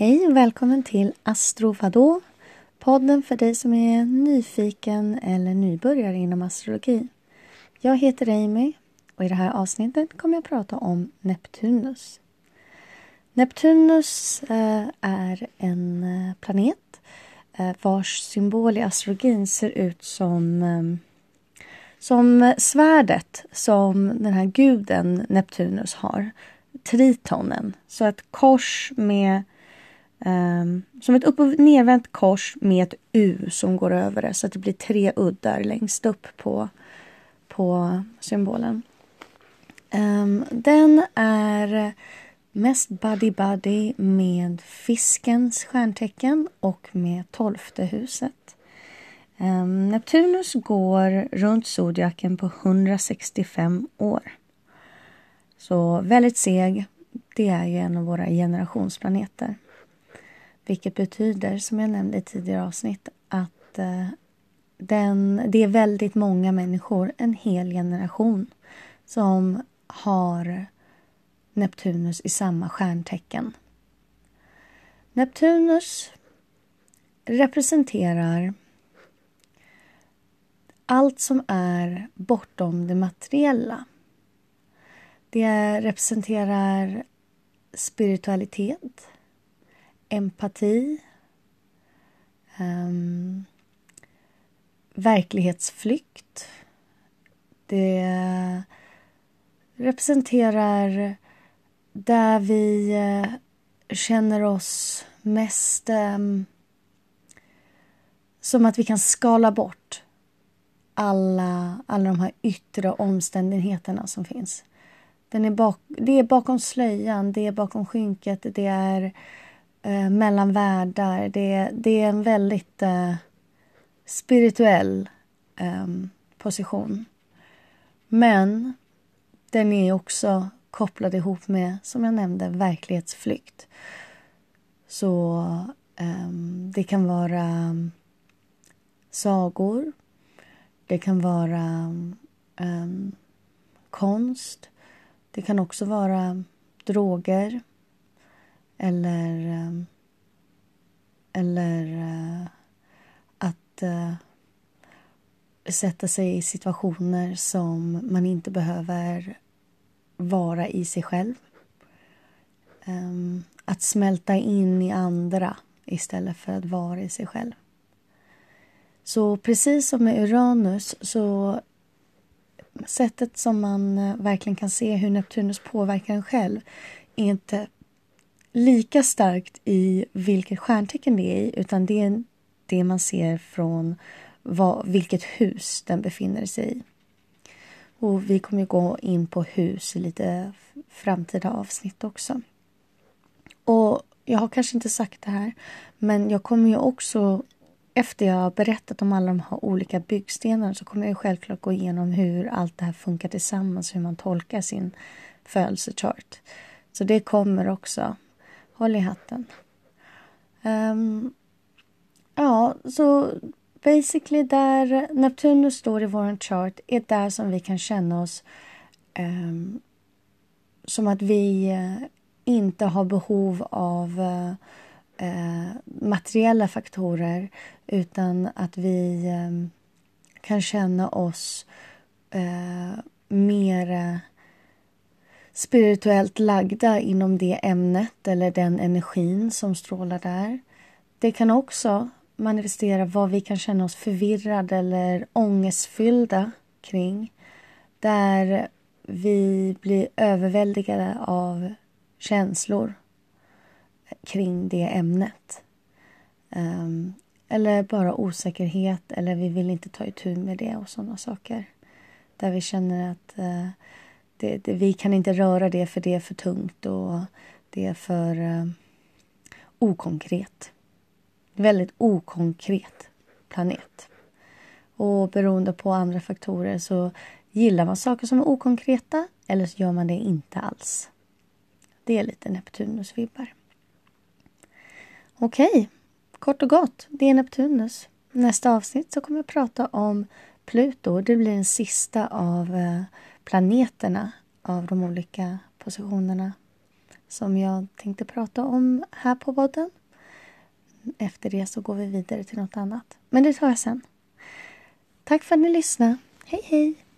Hej och välkommen till AstroVadå Podden för dig som är nyfiken eller nybörjare inom astrologi. Jag heter Amy och i det här avsnittet kommer jag prata om Neptunus. Neptunus eh, är en eh, planet eh, vars symbol i astrologin ser ut som som svärdet som den här guden Neptunus har, tritonen. Så ett kors med Um, som ett upp och nervänt kors med ett U som går över det så att det blir tre uddar längst upp på, på symbolen. Um, den är mest buddy-buddy med fiskens stjärntecken och med tolfte huset. Um, Neptunus går runt zodiaken på 165 år. Så väldigt seg. Det är ju en av våra generationsplaneter. Vilket betyder, som jag nämnde i tidigare avsnitt, att eh, den, det är väldigt många människor, en hel generation, som har Neptunus i samma stjärntecken. Neptunus representerar allt som är bortom det materiella. Det representerar spiritualitet, empati, um, verklighetsflykt. Det representerar där vi eh, känner oss mest um, som att vi kan skala bort alla, alla de här yttre omständigheterna som finns. Den är bak, det är bakom slöjan, det är bakom skynket, det är eh, mellan världar. Det, det är en väldigt eh, spirituell eh, position. Men den är också kopplad ihop med, som jag nämnde, verklighetsflykt. Så ehm, det kan vara ehm, sagor. Det kan vara ehm, konst. Det kan också vara droger. Eller, ehm, eller eh, att eh, sätta sig i situationer som man inte behöver vara i sig själv. Ehm, att smälta in i andra istället för att vara i sig själv. Så precis som med Uranus så sättet som man eh, verkligen kan se hur Neptunus påverkar en själv är inte lika starkt i vilket stjärntecken det är i utan det är det man ser från vad, vilket hus den befinner sig i. Och vi kommer gå in på hus i lite framtida avsnitt också. Och jag har kanske inte sagt det här, men jag kommer ju också efter jag har berättat om alla de här olika byggstenarna så kommer jag självklart gå igenom hur allt det här funkar tillsammans, hur man tolkar sin födelsechart. Så det kommer också. Håll i hatten. Um, ja, så basically där Neptunus står i vår chart är där som vi kan känna oss um, som att vi uh, inte har behov av uh, uh, materiella faktorer utan att vi um, kan känna oss mer spirituellt lagda inom det ämnet eller den energin som strålar där. Det kan också manifestera vad vi kan känna oss förvirrade eller ångestfyllda kring. Där vi blir överväldigade av känslor kring det ämnet. Um, eller bara osäkerhet eller vi vill inte ta itu med det och sådana saker. Där vi känner att uh, det, det, vi kan inte röra det för det är för tungt och det är för eh, okonkret. Väldigt okonkret planet. Och beroende på andra faktorer så gillar man saker som är okonkreta eller så gör man det inte alls. Det är lite Neptunus-vibbar. Okej, kort och gott, det är Neptunus. Nästa avsnitt så kommer jag prata om Pluto. Det blir den sista av eh, planeterna av de olika positionerna som jag tänkte prata om här på podden. Efter det så går vi vidare till något annat. Men det tar jag sen. Tack för att ni lyssnade. Hej hej!